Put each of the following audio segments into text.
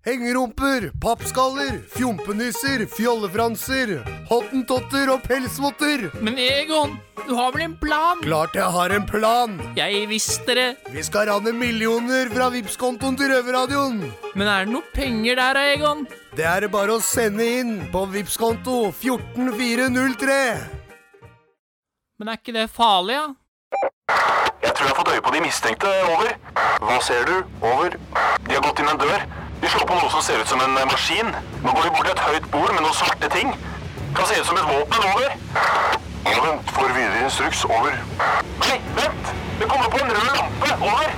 Hengerumper, pappskaller, fjompenisser, fjollefranser, hottentotter og pelsvotter. Men Egon, du har vel en plan? Klart jeg har en plan. Jeg visste det. Vi skal ranne millioner fra Vipps-kontoen til Røverradioen. Men er det noe penger der, da, Egon? Det er det bare å sende inn på Vipps-konto 14403. Men er ikke det farlig, da? Jeg tror jeg har fått øye på de mistenkte. Over. Hva ser du? Over. De har gått inn en dør. De slår på noe som ser ut som en eh, maskin. Nå går de bort til et høyt bord med noen svarte ting. Kan se ut som et våpen. Over. Ja, vent. Får videre instruks. Over. Nei, vent! Det kommer på en rød lampe. Over.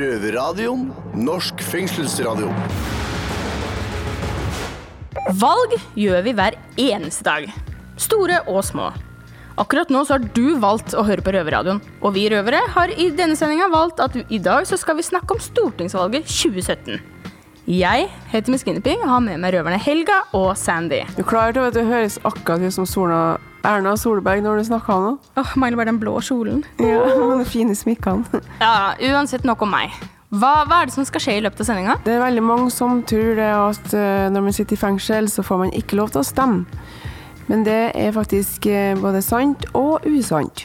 Røverradioen. Norsk fengselsradio. Valg gjør vi hver eneste dag. Store og små. Akkurat nå så har du valgt å høre på Røverradioen. Og vi røvere har i denne sendinga valgt at i dag så skal vi snakke om stortingsvalget 2017. Jeg heter Miss Guinevere og har med meg røverne Helga og Sandy. Du klarer til at du, høres akkurat ut som Sola, Erna Solberg når du snakker nå. Åh, Mangler bare den blå kjolen. Ja, med de fine smykkene. Ja, uansett nok om meg. Hva, hva er det som skal skje i løpet av sendinga? Det er veldig mange som tror det at eh, når man sitter i fengsel, så får man ikke lov til å stemme. Men det er faktisk eh, både sant og usant.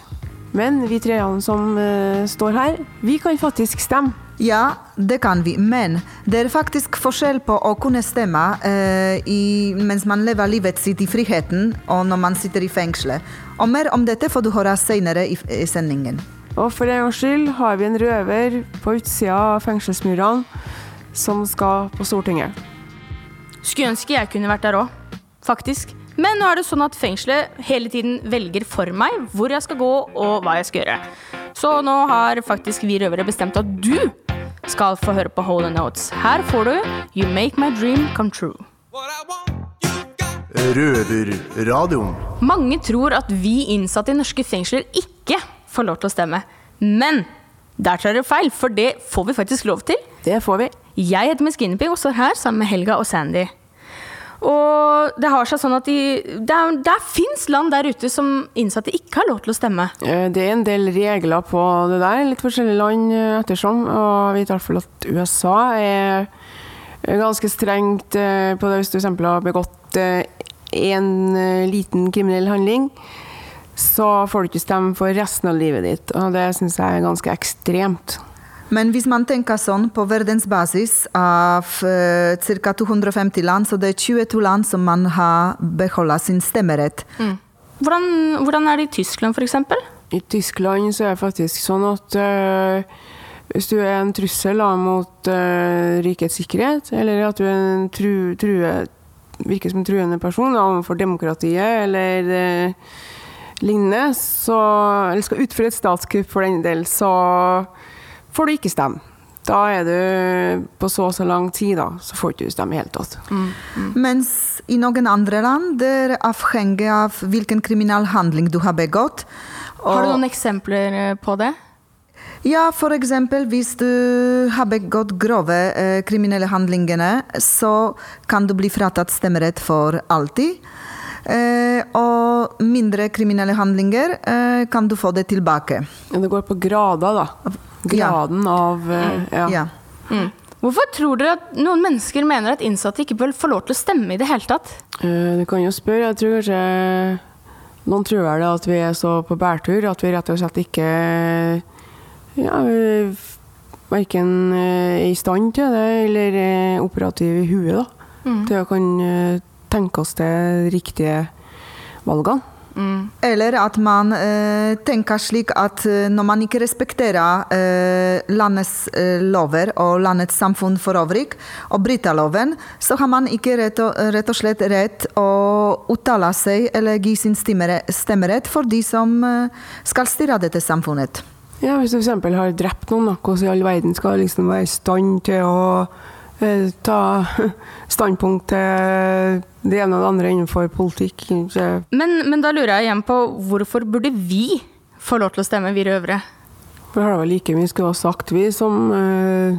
Men vi treene som eh, står her, vi kan faktisk stemme. Ja, det kan vi, men det er faktisk forskjell på å kunne stemme eh, i, mens man lever livet sitt i friheten, og når man sitter i fengselet. Og mer om dette får du høre senere i, i sendingen. Og for en gangs skyld har vi en røver på utsida av fengselsmurene som skal på Stortinget. Skulle ønske jeg kunne vært der òg, faktisk. Men nå er det sånn at fengselet hele tiden velger for meg hvor jeg skal gå og hva jeg skal gjøre. Så nå har faktisk vi røvere bestemt at du skal få høre på Hold the Notes. Her får du You Make My Dream Come True. Røverradioen. Mange tror at vi innsatte i norske fengsler ikke får lov til å stemme. Men der tar dere feil, for det får vi faktisk lov til. Det får vi. Jeg heter Miss Guinevere og står her sammen med Helga og Sandy. Og det har seg sånn at de, der, der fins land der ute som innsatte ikke har lov til å stemme. Eh, Det er en del regler på det der, litt forskjellige land eh, ettersom. Og vi vet i hvert fall at USA er ganske strengt eh, på det hvis du f.eks. har begått en liten kriminell handling. Så får du ikke stemme for resten av livet ditt, og det syns jeg er ganske ekstremt. Men hvis man tenker sånn på verdensbasis av uh, ca. 250 land, så det er 22 land som man har beholdt sin stemmerett. Hvordan, hvordan er det i Tyskland, f.eks.? I Tyskland så er det faktisk sånn at uh, hvis du er en trussel da, mot uh, rikets sikkerhet, eller at du er en tru, true, virker som en truende person da, overfor demokratiet eller uh, lignende, så, eller skal utføre et statskupp for den del, så får du ikke stemme. Da er du på så og så lang tid, da, så får du ikke stemme i hele tatt. Mens i noen andre land det er avhengig av hvilken kriminell handling du har begått. Har du noen eksempler eh, på det? Ja, eksempel hvis du har begått grove eh, kriminelle handlingene, så kan du bli fratatt stemmerett for alltid. Eh, og mindre kriminelle handlinger eh, kan du få det tilbake. Ja, det går på grader, da. Graden av eh, ja. Ja. Hvorfor tror dere at noen mennesker mener at innsatte ikke bør få lov til å stemme i det hele tatt? Uh, Du kan jo spørre. Jeg tror kanskje noen tror vel at vi er så på bærtur at vi rett og slett ikke ja, verken er i stand til det eller er operative i huet da, til å kan eh, tenke oss de riktige valgene. Eller at man eh, tenker slik at eh, når man ikke respekterer eh, landets eh, lover og landets samfunn for øvrig, og bryter loven, så har man ikke rett og, rett og slett rett å uttale seg eller gi sin stemmerett for de som eh, skal styre dette samfunnet. Ja, Hvis du f.eks. har drept noen, da, hvordan i all verden skal liksom være i stand til å eh, ta standpunkt til det ene og det andre innenfor politikk? Men, men da lurer jeg igjen på hvorfor burde vi få lov til å stemme, vi røvere? For det har vel like mye skulle ha sagt, vi, som uh,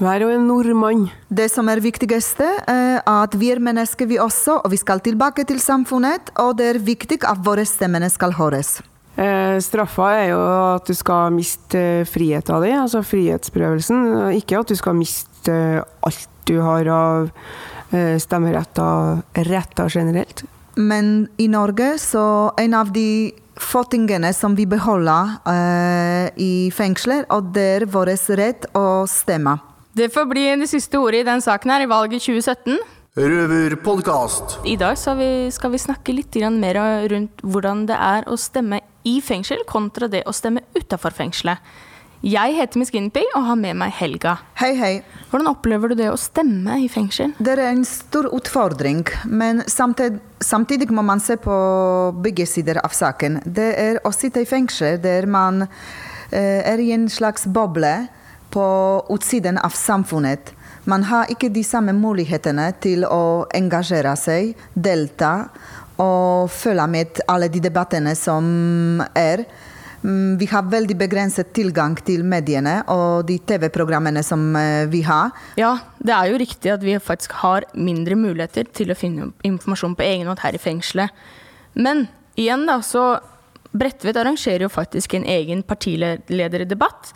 hver og en nordmann. Det som er viktigste, er at vi er mennesker vi også, og vi skal tilbake til samfunnet, og det er viktig at våre stemmer skal høres. Eh, straffa er jo at du skal miste friheta friheten din, altså frihetsberøvelsen. Ikke at du skal miste eh, alt du har av eh, stemmeretter retter generelt. Men i Norge så en av de få tingene som vi beholder eh, i fengsler, og det er vår rett å stemme. Det får bli det siste ordet i den saken her i valget 2017. Røverpodkast. I dag skal vi, skal vi snakke litt mer rundt hvordan det er å stemme i fengsel kontra det å stemme utafor fengselet. Jeg heter Miss Guinevere og har med meg Helga. Hei, hei. Hvordan opplever du det å stemme i fengsel? Det er en stor utfordring, men samtidig, samtidig må man se på begge sider av saken. Det er å sitte i fengsel der man eh, er i en slags boble på utsiden av samfunnet. Man har ikke de samme mulighetene til å engasjere seg, delta og følge med alle de debattene som er. Mm, Vi har veldig begrenset tilgang til mediene og de TV-programmene som eh, vi har. Ja, det er jo riktig at vi faktisk har mindre muligheter til å finne informasjon på egen hånd her i fengselet. Men igjen, da, så Bredtvet arrangerer jo faktisk en egen partilederdebatt.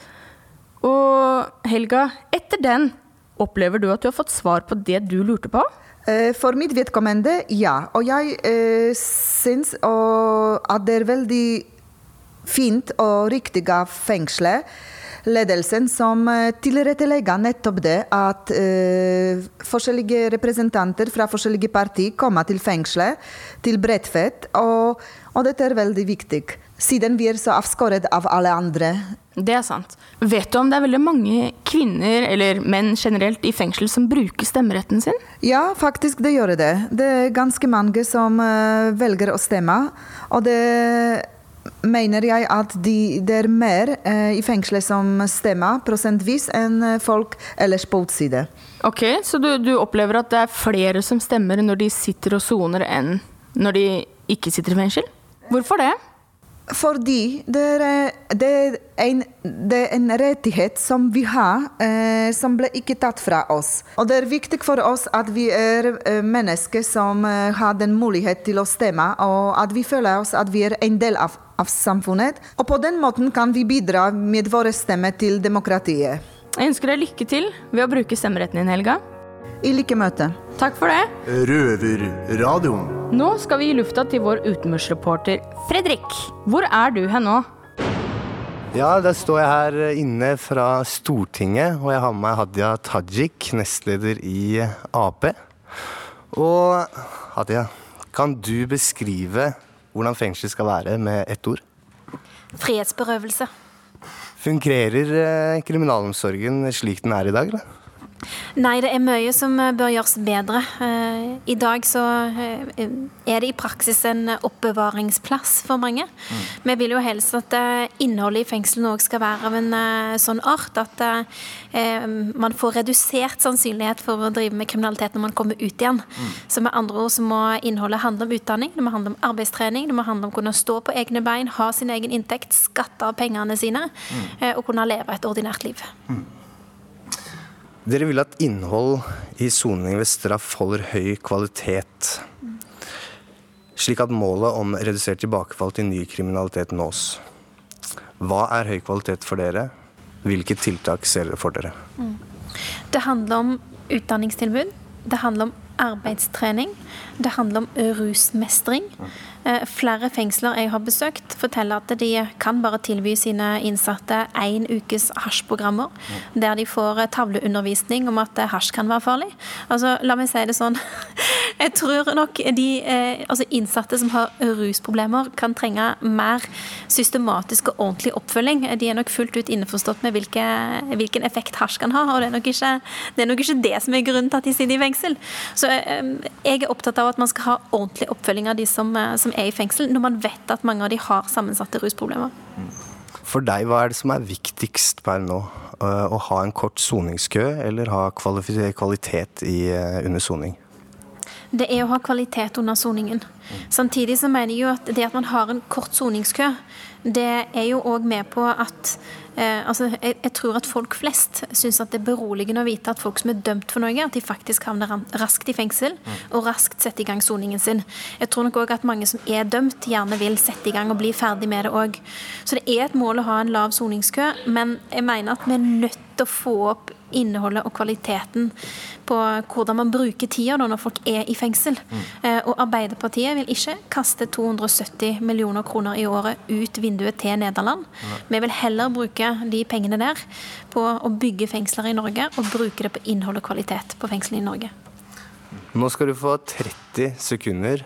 Og Helga, etter den, opplever du at du har fått svar på det du lurte på? Eh, For mitt vedkommende, ja. Og jeg eh, syns at det er veldig fint og riktig av fengselet, ledelsen, som eh, tilrettelegger nettopp det at eh, forskjellige representanter fra forskjellige partier kommer til fengselet, til Bredtvet, og, og dette er veldig viktig. Siden vi er så avskåret av alle andre. Det er sant. Vet du om det er veldig mange kvinner, eller menn generelt, i fengsel som bruker stemmeretten sin? Ja, faktisk det gjør det. Det er ganske mange som eh, velger å stemme. Og det mener jeg at de, det er mer eh, i fengselet som stemmer prosentvis enn folk ellers på utsiden. Ok, Så du, du opplever at det er flere som stemmer når de sitter og soner, enn når de ikke sitter i fengsel? Hvorfor det? Fordi det er, det er, en, det er en rettighet som vi har, eh, som ble ikke tatt fra oss. Og det er viktig for oss at vi er eh, mennesker som eh, har den mulighet til å stemme, og at vi føler oss at vi er en del av, av samfunnet. Og på den måten kan vi bidra med våre stemmer til demokratiet. Jeg ønsker deg lykke til ved å bruke stemmeretten din, Helga. I like møte. Takk for det. Røverradioen. Nå skal vi gi lufta til vår utenriksreporter Fredrik. Hvor er du hen nå? Ja, da står jeg her inne fra Stortinget, og jeg har med meg Hadia Tajik, nestleder i Ap. Og Hadia, kan du beskrive hvordan fengsel skal være med ett ord? Frihetsberøvelse. Fungerer eh, kriminalomsorgen slik den er i dag, eller? Nei, det er mye som eh, bør gjøres bedre. Eh, I dag så eh, er det i praksis en oppbevaringsplass for mange. Vi vil jo helst at innholdet i fengslene òg skal være av en sånn art at man får redusert sannsynlighet for å drive med kriminalitet når man kommer ut igjen. Så med andre ord så må innholdet handle om utdanning, det må handle om arbeidstrening, det må handle om å kunne stå på egne bein, ha sin egen inntekt, skatte av pengene sine mm. og kunne leve et ordinært liv. Dere vil at innhold i soning ved straff holder høy kvalitet, slik at målet om redusert tilbakefall til ny kriminalitet nås. Hva er høy kvalitet for dere? Hvilke tiltak ser dere for dere? Det handler om utdanningstilbud. Det handler om arbeidstrening. Det handler om rusmestring. Eh, Flere fengsler jeg har besøkt, forteller at de kan bare tilby sine innsatte én ukes hasjprogrammer, der de får eh, tavleundervisning om at eh, hasj kan være farlig. Altså, la meg si det sånn. Jeg tror nok de altså innsatte som har rusproblemer, kan trenge mer systematisk og ordentlig oppfølging. De er nok fullt ut innforstått med hvilke, hvilken effekt hasj kan ha, og det er, nok ikke, det er nok ikke det som er grunnen til at de sitter i fengsel. Så jeg er opptatt av at man skal ha ordentlig oppfølging av de som, som er i fengsel, når man vet at mange av de har sammensatte rusproblemer. For deg, hva er det som er viktigst per nå? Eh, Å ha en kort soningskø, eller ha kvalitet i, eh, under soning? Det er å ha kvalitet under soningen. Samtidig så mener jeg jo at det at man har en kort soningskø, det er jo òg med på at Eh, altså, jeg, jeg, tror at folk flest syns at det er beroligende å vite at folk som er dømt for noe, at de faktisk havner raskt i fengsel og raskt setter i gang soningen sin. Jeg tror nok òg at mange som er dømt, gjerne vil sette i gang og bli ferdig med det òg. Så det er et mål å ha en lav soningskø, men jeg mener at vi er nødt til å få opp innholdet og kvaliteten på hvordan man bruker tida når folk er i fengsel. Mm. Eh, og Arbeiderpartiet vil ikke kaste 270 millioner kroner i året ut vinduet til Nederland. Mm. Vi vil heller bruke de pengene der på å bygge fengsler i Norge, og bruke det på innhold og kvalitet på fengslene i Norge. Nå skal du få 30 sekunder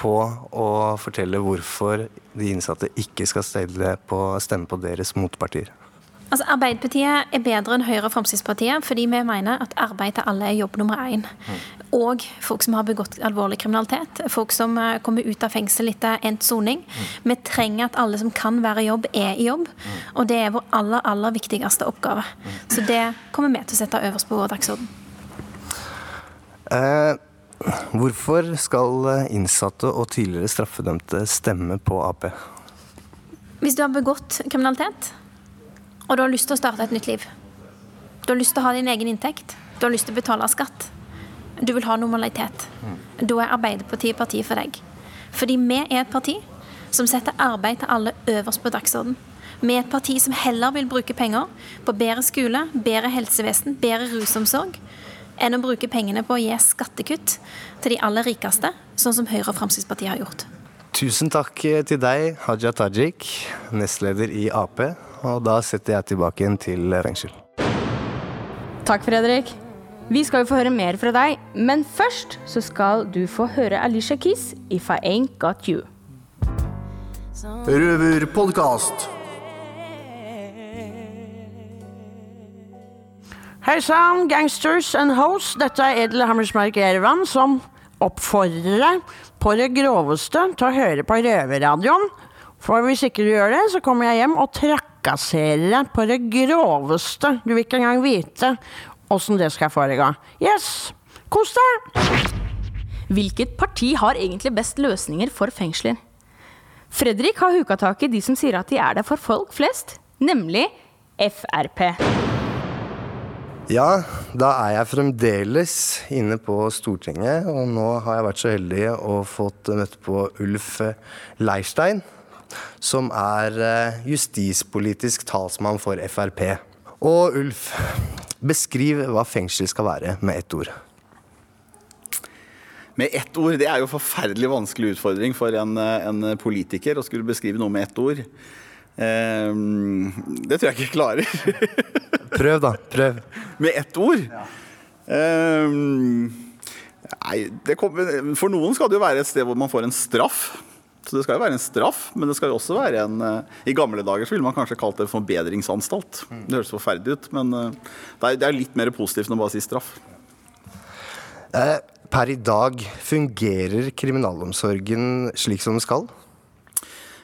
på å fortelle hvorfor de innsatte ikke skal stemme på deres motpartier. Altså, Arbeiderpartiet er bedre enn Høyre og Fremskrittspartiet fordi vi mener at arbeid til alle er jobb nummer én. Og folk som har begått alvorlig kriminalitet. Folk som eh, kommer ut av fengsel etter endt soning. Vi trenger at alle som kan være i jobb, er i jobb. Og det er vår aller, aller viktigste oppgave. Så det kommer vi til å sette øverst på vår dagsorden. Eh, hvorfor skal innsatte og tidligere straffedømte stemme på Ap? Hvis du har begått kriminalitet og du har lyst til å starte et nytt liv. Du har lyst til å ha din egen inntekt. Du har lyst til å betale skatt. Du vil ha normalitet. Da er Arbeiderpartiet partiet for deg. Fordi vi er et parti som setter arbeid til alle øverst på dagsorden. Vi er et parti som heller vil bruke penger på bedre skole, bedre helsevesen, bedre rusomsorg, enn å bruke pengene på å gi skattekutt til de aller rikeste, sånn som Høyre og Fremskrittspartiet har gjort. Tusen takk til deg, Haja Tajik, nestleder i Ap, og da setter jeg tilbake igjen til fengsel. Takk, Fredrik. Vi skal jo få høre mer fra deg, men først så skal du få høre Alicia Keys, 'If I Ain't Got You'. Røverpodkast. Hei sann, gangsters and hoes. Dette er Edel Hammersmark Ervan som oppfordrer deg på det groveste til å høre på Røverradioen. For hvis ikke du gjør det, så kommer jeg hjem og trakasserer deg på det groveste. Du vil ikke engang vite åssen det skal foregå. Yes, kos deg! Hvilket parti har egentlig best løsninger for fengsler? Fredrik har huka tak i de som sier at de er der for folk flest, nemlig Frp. Ja, da er jeg fremdeles inne på Stortinget, og nå har jeg vært så heldig å fått møte på Ulf Leirstein som er eh, justispolitisk talsmann for Frp. Og Ulf, beskriv hva fengsel skal være med ett ord. Med ett ord? Det er jo en forferdelig vanskelig utfordring for en, eh, en politiker å skulle beskrive noe med ett ord. Um, det tror jeg ikke jeg klarer. prøv, da. Prøv. Med ett ord? Ja. Um, nei, kommer, for noen skal det jo være et sted hvor man får en straff. Så det skal jo være en straff, men det skal jo også være en uh, I gamle dager så ville man kanskje kalt det en forbedringsanstalt. Det høres forferdelig ut, men uh, det, er, litt mer positivt enn å bare si straff. Uh, per i dag, fungerer kriminalomsorgen slik som den skal?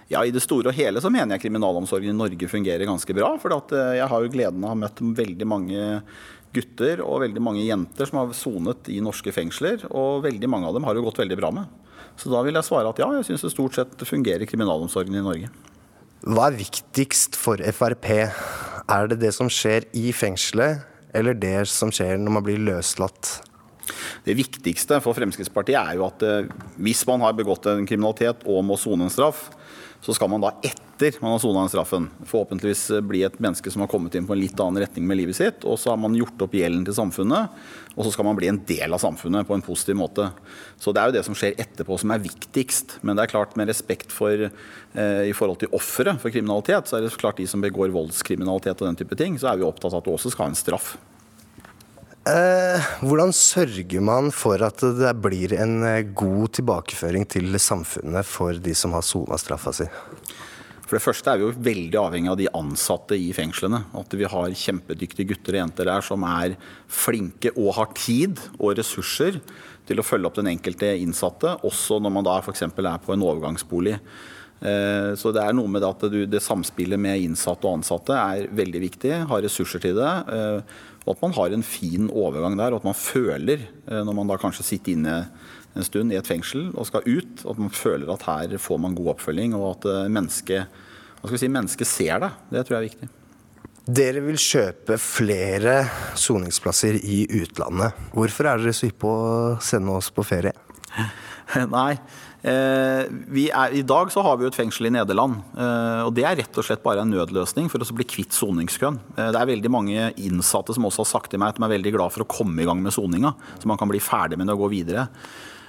Ja, I det store og hele så mener jeg kriminalomsorgen i Norge fungerer ganske bra. For jeg har jo gleden av å ha møtt veldig mange gutter og veldig mange jenter som har sonet i norske fengsler. Og veldig mange av dem har jo gått veldig bra med. Så da vil jeg svare at ja, jeg syns det stort sett fungerer kriminalomsorgen i Norge. Hva er viktigst for Frp? Er det det som skjer i fengselet, eller det som skjer når man blir løslatt? Det viktigste for Fremskrittspartiet er jo at eh, hvis man har begått en kriminalitet og må sone en straff, så skal man da etter man har sona den straffen, forhåpentligvis bli et menneske som har kommet inn på en litt annen retning med livet sitt. Og så har man gjort opp gjelden til samfunnet, og så skal man bli en del av samfunnet på en positiv måte. Så det er jo det som skjer etterpå som er viktigst. Men det er klart med respekt for eh, i forhold til ofre for kriminalitet, så er det klart de som begår voldskriminalitet og den type ting, så er vi opptatt av at det også skal ha en straff. Eh, hvordan sørger man for at det blir en eh, god tilbakeføring til samfunnet for de som har sona straffa si? For det første er vi jo veldig avhengig av de ansatte i fengslene. At vi har kjempedyktige gutter og jenter der som er flinke og har tid og ressurser til å følge opp den enkelte innsatte, også når man da f.eks. er på en overgangsbolig. Eh, så det er noe med at det samspillet med innsatte og ansatte er veldig viktig. Ha ressurser til det. Og at man har en fin overgang der, og at man føler, eh, når man da kanskje sitter inne en stund i et fengsel og skal ut, at man føler at her får man god oppfølging, og at eh, mennesket si, mennesket ser det. Det tror jeg er viktig. Dere vil kjøpe flere soningsplasser i utlandet. Hvorfor er dere så hypp på å sende oss på ferie? Nei. Eh, er, I dag så har vi jo et fengsel i Nederland. Eh, og Det er rett og slett bare en nødløsning for å bli kvitt soningskøen. Eh, det er veldig mange innsatte som også har sagt til meg at de er veldig glad for å komme i gang med soninga. Så man kan bli ferdig med det og gå videre.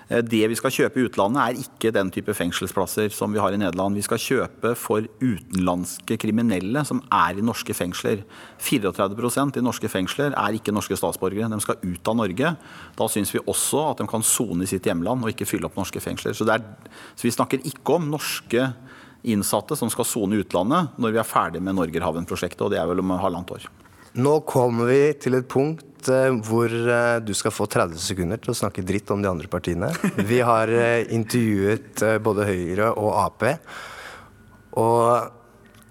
Eh, det vi skal kjøpe i utlandet er ikke den type fengselsplasser som vi har i Nederland. Vi skal kjøpe for utenlandske kriminelle som er i norske fengsler. 34% i norske fengsler er ikke norske statsborgere. De skal ut av Norge. Da syns vi også at de kan sone i sitt hjemland og ikke fylle opp norske fengsler. Så, er, så vi snakker ikke om norske innsatte som skal sone i utlandet når vi er ferdig med Norgerhaven-prosjektet, og det er vel om halvannet år. Nå kommer vi til et punkt Eh, hvor eh, du skal få 30 sekunder til å snakke dritt om de andre partiene. Vi har eh, intervjuet både Høyre og Ap. Og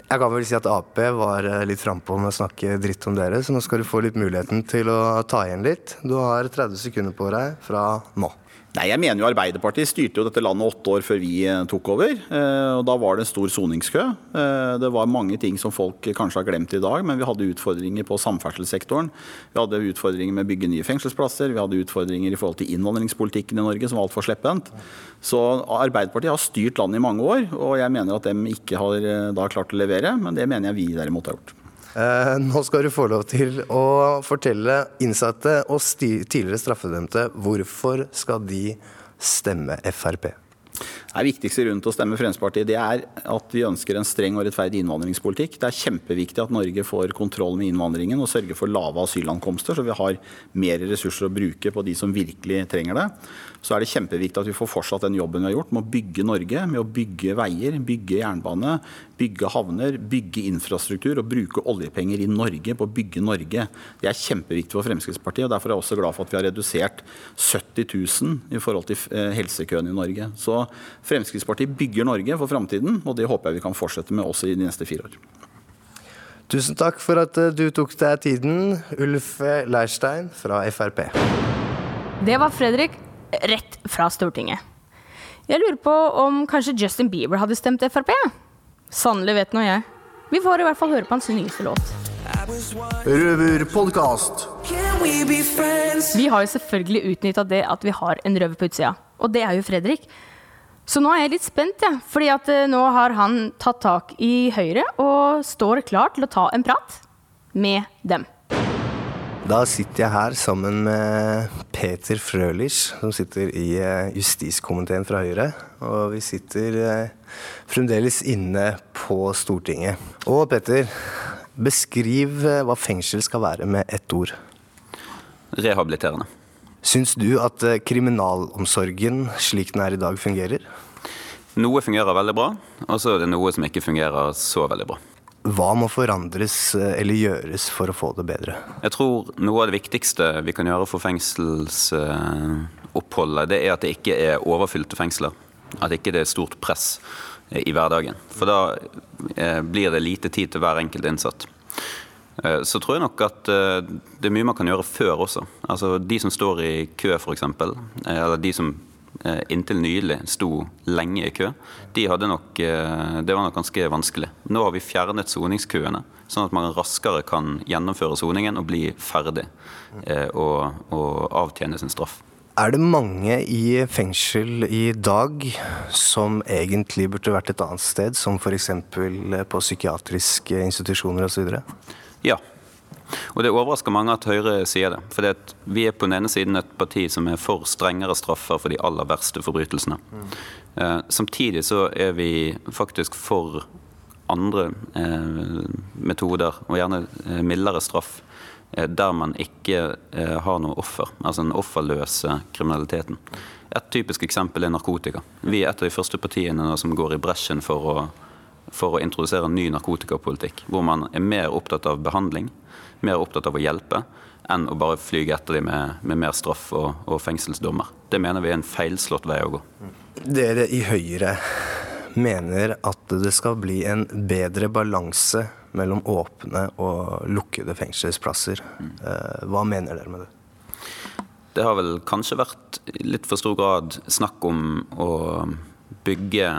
jeg kan vel si at Ap var litt frampå med å snakke dritt om dere, så nå skal du få litt muligheten til å ta igjen litt. Du har 30 sekunder på deg fra nå. Nei, jeg mener jo Arbeiderpartiet styrte jo dette landet åtte år før vi eh, tok over. Eh, og Da var det en stor soningskø. Eh, det var mange ting som folk kanskje har glemt i dag, men vi hadde utfordringer på samferdselssektoren. Vi hadde utfordringer med å bygge nye fengselsplasser. Vi hadde utfordringer i forhold til innvandringspolitikken i Norge, som var altfor slepphendt. Så Arbeiderpartiet har styrt landet i mange år, og jeg mener at de ikke har da klart å levere. Men det mener jeg vi derimot har gjort. Eh, nå skal du få lov til å fortelle innsatte og tidligere straffedømte hvorfor skal de stemme Frp? Det viktigste rundt å stemme Fremskrittspartiet det er at vi ønsker en streng og rettferdig innvandringspolitikk. Det er kjempeviktig at Norge får kontroll med innvandringen og sørger for lave asylankomster, så vi har mer ressurser å bruke på de som virkelig trenger det så er det kjempeviktig at vi får fortsatt den jobben vi har gjort med å bygge Norge, med å bygge veier, bygge jernbane, bygge havner, bygge infrastruktur og bruke oljepenger i Norge på å bygge Norge. Det er kjempeviktig for Fremskrittspartiet. og Derfor er jeg også glad for at vi har redusert 70 000 i forhold til helsekøene helsekøen i Norge. Så Fremskrittspartiet bygger Norge for framtiden, og det håper jeg vi kan fortsette med også i de neste fire år. Tusen takk for at eh, du tok deg tiden, Ulf Leirstein fra Frp. Det var Fredrik rett fra Stortinget. Jeg lurer på om kanskje Justin Bieber hadde stemt Frp? Sannelig vet nå jeg. Vi får i hvert fall høre på hans nyeste låt. Røverpodkast. Vi har jo selvfølgelig utnytta det at vi har en røver på utsida, og det er jo Fredrik. Så nå er jeg litt spent, ja, fordi at eh, nå har han tatt tak i Høyre og står klar til å ta en prat med dem. Da sitter jeg her sammen med Peter Frølich, som sitter i eh, justiskomiteen fra Høyre. Og vi sitter eh, fremdeles inne på Stortinget. Og Peter, beskriv eh, hva fengsel skal være med ett ord. Rehabiliterende. Syns du at kriminalomsorgen slik den er i dag, fungerer? Noe fungerer veldig bra, og så er det noe som ikke fungerer så veldig bra. Hva må forandres eh, eller gjøres for å få det bedre? Jeg tror noe av det viktigste vi kan gjøre for fengselsoppholdet, det er at det ikke er overfylte fengsler. At ikke det er stort press eh, i hverdagen. For da eh, blir det lite tid til hver enkelt innsatt. Så tror jeg nok at det er mye man kan gjøre før også. Altså De som står i kø f.eks., eller de som inntil nylig sto lenge i kø, de nok, eh, det var nok ganske vanskelig. Nå har vi fjernet soningskøene, sånn at man raskere kan gjennomføre soningen og bli ferdig eh, og, og avtjene sin straff. Er det mange i fengsel i dag som egentlig burde vært et annet sted, som f.eks. på psykiatriske institusjoner osv.? Ja, og Det overrasker mange at Høyre sier det. For vi er på den ene siden et parti som er for strengere straffer for de aller verste forbrytelsene. Mm. Samtidig så er vi faktisk for andre eh, metoder, og gjerne eh, mildere straff, eh, der man ikke har noe offer. Altså den offerløse kriminaliteten. Et typisk eksempel er narkotika. Vi er et av de første partiene som går i bresjen for å, for å introdusere en ny narkotikapolitikk, hvor man er mer opptatt av behandling mer opptatt av å hjelpe enn å bare flyge etter dem med, med mer straff og, og, fengselsdommer. Det mener vi er en feilslått vei å gå. Dere i Høyre mener at det skal bli en bedre balanse mellom åpne og lukkede fengselsplasser. Eh, hva mener dere med det? Det har vel kanskje vært i litt for stor grad snakk om å bygge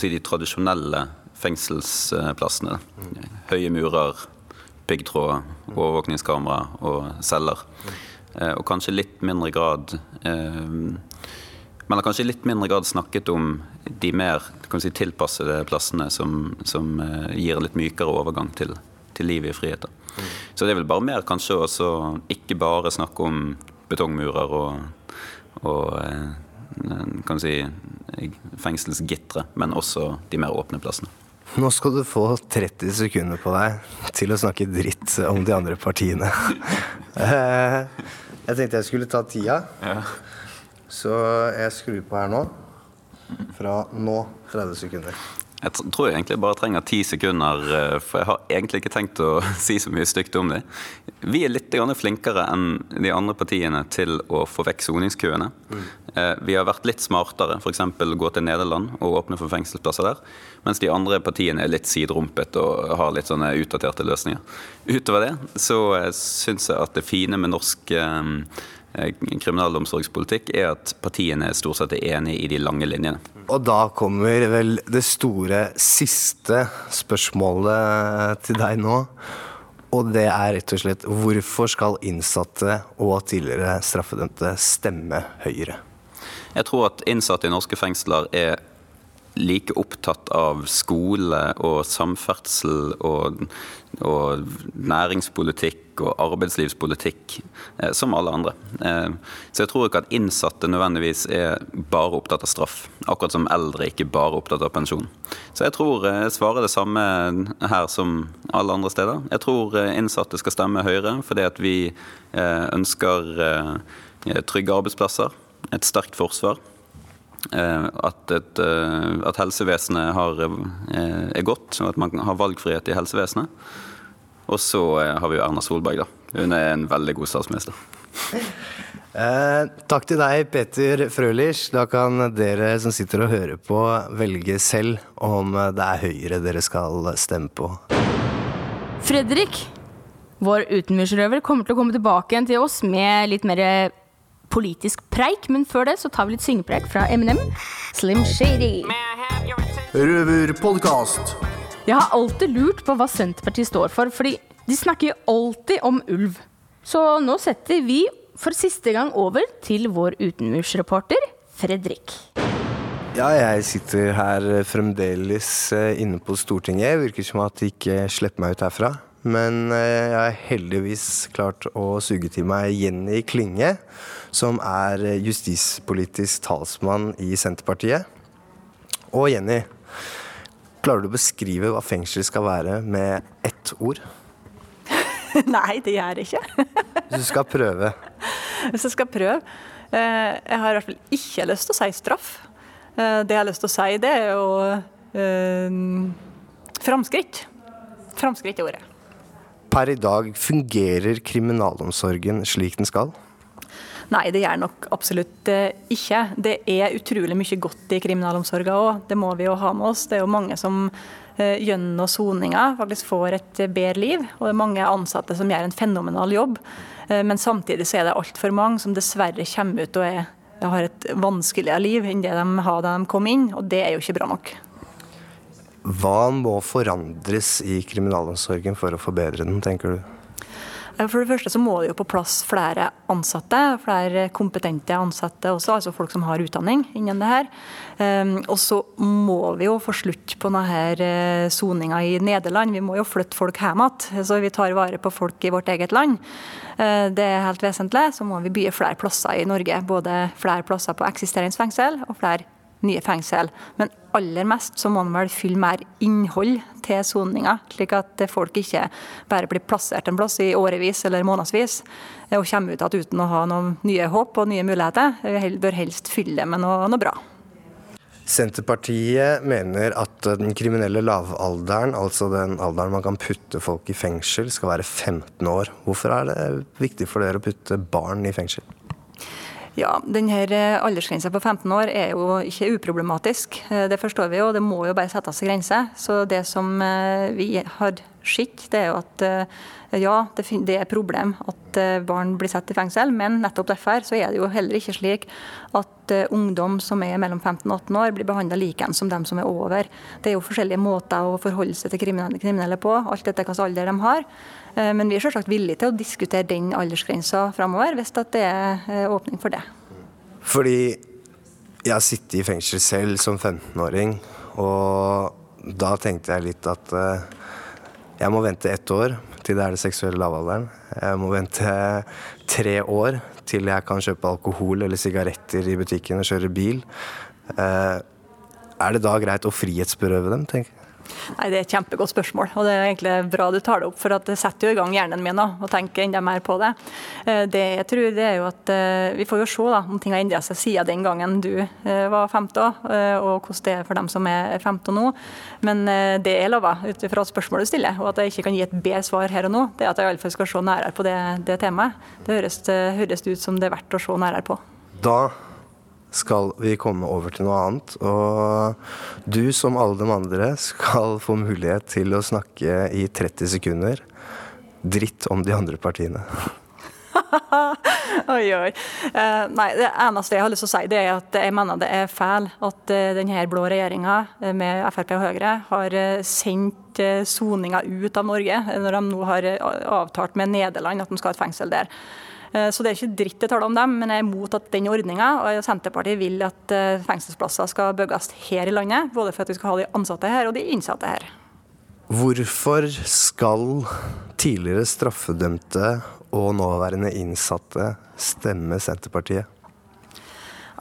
si, de tradisjonelle fengselsplassene. Høye murer, piggtråd, overvåkningskamera og celler. Eh, og kanskje litt mindre grad eh, Man har kanskje litt mindre grad snakket om de mer si, tilpassede plassene som, som eh, gir litt mykere overgang til, til livet i frihet. Så det er vel bare mer kanskje også ikke bare snakke om betongmurer og, og eh, kan si fengselsgitre, men også de mer åpne plassene. Nå skal du få 30 sekunder på deg til å snakke dritt om de andre partiene. Eh, jeg tenkte jeg skulle ta tida, så jeg skrur på her nå. Fra nå 30 sekunder. Jeg tror jeg egentlig bare trenger ti sekunder, eh, for jeg har egentlig ikke tenkt å si så mye stygt om det. Vi er litt flinkere enn de andre partiene til å få vekk soningskøene. Eh, Vi har vært litt smartere, f.eks. gå til Nederland og åpne for fengselsplasser der. Mens de andre partiene er litt siderumpet og har litt sånne utdaterte løsninger. Utover det så eh, syns jeg at det fine med norsk kriminalomsorgspolitikk er at partiene stort sett er enige i de lange linjene. Og da kommer vel det store siste spørsmålet til deg nå. Og det er rett og slett hvorfor skal innsatte og tidligere straffedømte stemme Høyre? Jeg tror at innsatte i norske fengsler er like opptatt av skole og samferdsel og, og næringspolitikk og arbeidslivspolitikk eh, som alle andre. Eh, så jeg tror ikke at innsatte nødvendigvis er bare opptatt av straff, akkurat som eldre ikke bare er opptatt av pensjon. Så jeg tror eh, jeg svarer det samme her som alle andre steder. Jeg tror eh, innsatte skal stemme Høyre fordi at vi eh, ønsker eh, trygge arbeidsplasser, et sterkt forsvar. Eh, at, et, eh, at helsevesenet har, eh, er godt, og at man har valgfrihet i helsevesenet. Og så har vi jo Erna Solberg, da. Hun er en veldig god statsminister. Eh, takk til deg, Peter Frølich. Da kan dere som sitter og hører på, velge selv om det er Høyre dere skal stemme på. Fredrik, vår utenmyrsrøver, kommer til å komme tilbake igjen til oss med litt mer politisk preik, men før det så tar vi litt syngepreik fra Eminem. Slim Shady. Røverpodkast. Jeg har alltid lurt på hva Senterpartiet står for, fordi de snakker jo alltid om ulv. Så nå setter vi for siste gang over til vår utenmursreporter Fredrik. Ja, jeg sitter her fremdeles eh, inne på Stortinget. Virker som at de ikke slipper meg ut herfra. Men eh, jeg har heldigvis klart å suge til meg Jenny Klinge, som er justispolitisk talsmann i Senterpartiet. Og Jenny, klarer du å beskrive hva fengsel skal være med ett ord? Nei, det gjør jeg ikke. Hvis du skal prøve. Hvis jeg skal prøve. eh, Jeg har i hvert fall ikke lyst til å si straff. Eh, Det jeg har lyst til å si, det er jo eh, framskritt. Framskritt er ordet. Per i dag fungerer kriminalomsorgen slik den skal? Nei, det gjør nok absolutt eh, ikke. Det er utrolig mye godt i kriminalomsorga òg. Det må vi jo ha med oss. Det er jo mange som eh, gjennom soninga faktisk får et eh, bedre liv. Og det er mange ansatte som gjør en fenomenal jobb. Men samtidig så er det altfor mange som dessverre kommer ut og er, har et vanskeligere liv enn det de hadde da de kom inn, og det er jo ikke bra nok. Hva må forandres i kriminalomsorgen for å forbedre den, tenker du? Eh, For det første så må det jo på plass flere ansatte, flere kompetente ansatte også, altså folk som har utdanning innen det her. Um, og så må vi jo få slutt på denne soninga i Nederland. Vi må jo flytte folk hjem igjen, så vi tar vare på folk i vårt eget land. Eh, Det er helt vesentlig. Så må vi bygge flere plasser i Norge. Både flere plasser på eksisterende fengsel og flere nye fengsel. Men aller mest så må man vel fylle mer innhold til soninga, slik at folk ikke bare blir plassert en plass i årevis eller månedsvis og kommer ut igjen uten å ha noen nye håp og nye muligheter. Vi bør helst fylle det med noe, noe bra. Senterpartiet mener at den kriminelle lavalderen, altså den alderen man kan putte folk i fengsel, skal være 15 år. Hvorfor er det viktig for dere å putte barn i fengsel? Ja, denne aldersgrensa på 15 år er jo ikke uproblematisk. Eh, Det forstår vi jo, det må jo bare settes grenser. grense. Så det som eh, vi har sett, det er jo at eh, ja, det er et problem at eh, barn blir satt i fengsel, men nettopp derfor så er det jo heller ikke slik at eh, ungdom som er mellom 15 og 18 år, blir behandla likeens som dem som er over. Det er jo forskjellige måter å forholde seg til kriminelle på, alt etter hvilken alder de har. Eh, Men vi er selvsagt villige til å diskutere den aldersgrensa framover, hvis det er eh, åpning for det. Fordi jeg har sittet i fengsel selv som 15-åring, og da tenkte jeg litt at eh, jeg må vente ett år til det er det seksuelle lavalderen. Jeg må vente tre år til jeg kan kjøpe alkohol eller sigaretter i butikken og kjøre bil. Er det da greit å frihetsberøve dem, tenker jeg? Nei, Det er et kjempegodt spørsmål, og det er egentlig bra du tar det opp. For det setter jo i gang hjernen min og tenker enda mer på det. Eh, Det jeg tror det er jo at eh, Vi får jo se da, om ting har endra seg siden den gangen du eh, var 15, eh, og hvordan det er for dem som er 15 nå. Men det jeg lover, ut ifra spørsmålet du stiller, og at jeg ikke kan gi et bedre svar her og nå, det er at jeg iallfall skal se nærere på det, det temaet. Det høres, høres ut som det er verdt å se nærere på. Da skal vi komme over til noe annet. Og du, som alle de andre, skal få mulighet til å snakke i 30 sekunder dritt om de andre partiene. oi, oi. Uh, nei, det eneste jeg har lyst til å si, det er at jeg mener det er feil at uh, denne blå regjeringa eh, med Frp og Høyre har uh, sendt soninga ut av Norge, når de nå har avtalt med Nederland at de skal ha et fengsel der. Eh, Så det er ikke dritt jeg taler om dem, men jeg er imot at den ordninga, og Senterpartiet vil at eh, fengselsplasser skal bygges her i landet, både for at vi skal ha de ansatte her og de innsatte her. Hvorfor skal tidligere straffedømte og nåværende innsatte stemme Senterpartiet?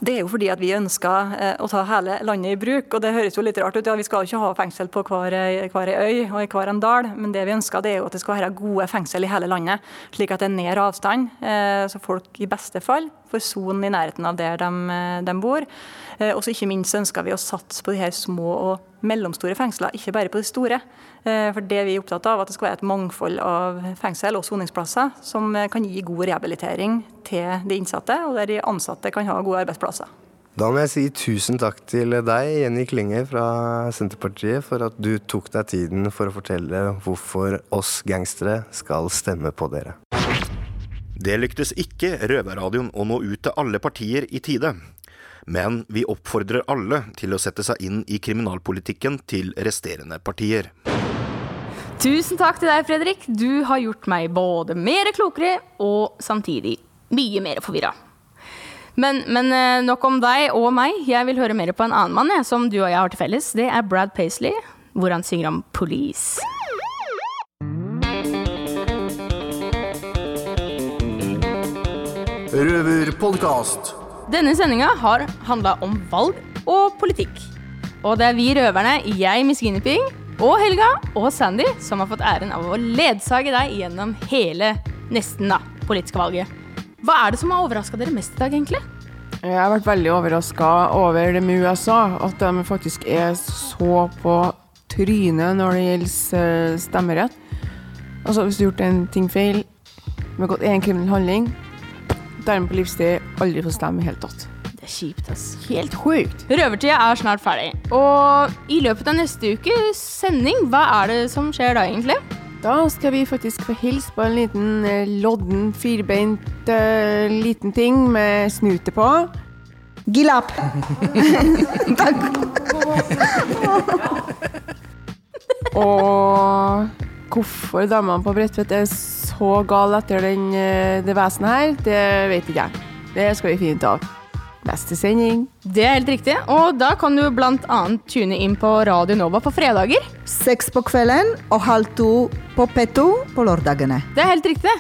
Det er jo fordi at vi ønsker eh, å ta hele landet i bruk. og Det høres jo litt rart ut. ja, Vi skal jo ikke ha fengsel på hver, eh, hver øy og i hver en dal, men det vi ønsker det er jo at det skal være gode fengsel i hele landet. Slik at det er nær avstand, eh, så folk i beste fall får sone i nærheten av der de, de bor. Og så ikke minst ønsker vi å satse på de her små og mellomstore fengsler, ikke bare på de store. For det vi er opptatt av, at det skal være et mangfold av fengsel og soningsplasser som kan gi god rehabilitering til de innsatte, og der de ansatte kan ha gode arbeidsplasser. Da må jeg si tusen takk til deg, Jenny Klinge fra Senterpartiet, for at du tok deg tiden for å fortelle hvorfor oss gangstere skal stemme på dere. Det lyktes ikke Røverradioen å nå ut til alle partier i tide. Men vi oppfordrer alle til å sette seg inn i kriminalpolitikken til resterende partier. Tusen takk til deg, Fredrik. Du har gjort meg både mer klokere og samtidig mye mer forvirra. Men, men eh, nok om deg og meg. Jeg vil høre mer på en annen mann jeg, som du og jeg har til felles. Det er Brad Paisley, hvor han synger om police. Røverpodkast. Denne sendinga har handla om valg og politikk. Og det er vi røverne, jeg Miss Guinevere og Helga og Sandy som har fått æren av å ledsage deg gjennom hele nesten da, politiske valget. Hva er det som har overraska dere mest i dag, egentlig? Jeg har vært veldig overraska over det med USA, at de faktisk er så på trynet når det gjelder eh, stemmerett. Altså, hvis du har gjort en ting feil, begått én kriminell handling, dermed på livstid aldri få stemme i det hele tatt. Det er kjipt, ass. Helt sjukt. Røvertida er snart ferdig. Og i løpet av neste ukes sending, hva er det som skjer da, egentlig? Da skal vi faktisk få hilse på en liten eh, lodden, firbeint uh, liten ting med snute på. Gilap. Og hvorfor damene på Bredtvet er så gale etter den, eh, det vesenet her, det vet ikke jeg. Det skal vi finne ut av. Neste sending. Det er helt riktig. Og da kan du annet tune inn på Radio Nova på fredager. Seks på kvelden og halv to på P2 på lørdagene. Det er helt riktig.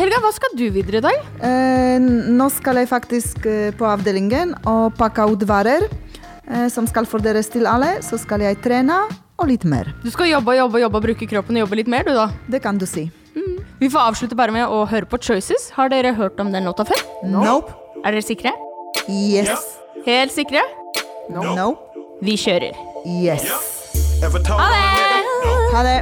Helga, hva skal du videre i dag? Eh, nå skal jeg faktisk eh, på avdelingen og pakke ut varer eh, som skal fordeles til alle. Så skal jeg trene og litt mer. Du skal jobbe og jobbe og jobbe bruke kroppen og jobbe litt mer, du da? Det kan du si. Vi får avslutte bare med å høre på Choices. Har dere hørt om den låta før? Nope. Er dere sikre? Yes. Helt sikre? No. Vi kjører. Yes. Ha det! Ha det.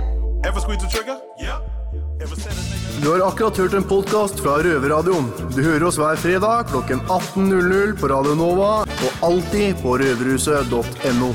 Du har akkurat hørt en podkast fra Røverradioen. Du hører oss hver fredag klokken 18.00 på Radio Nova og alltid på røverhuset.no.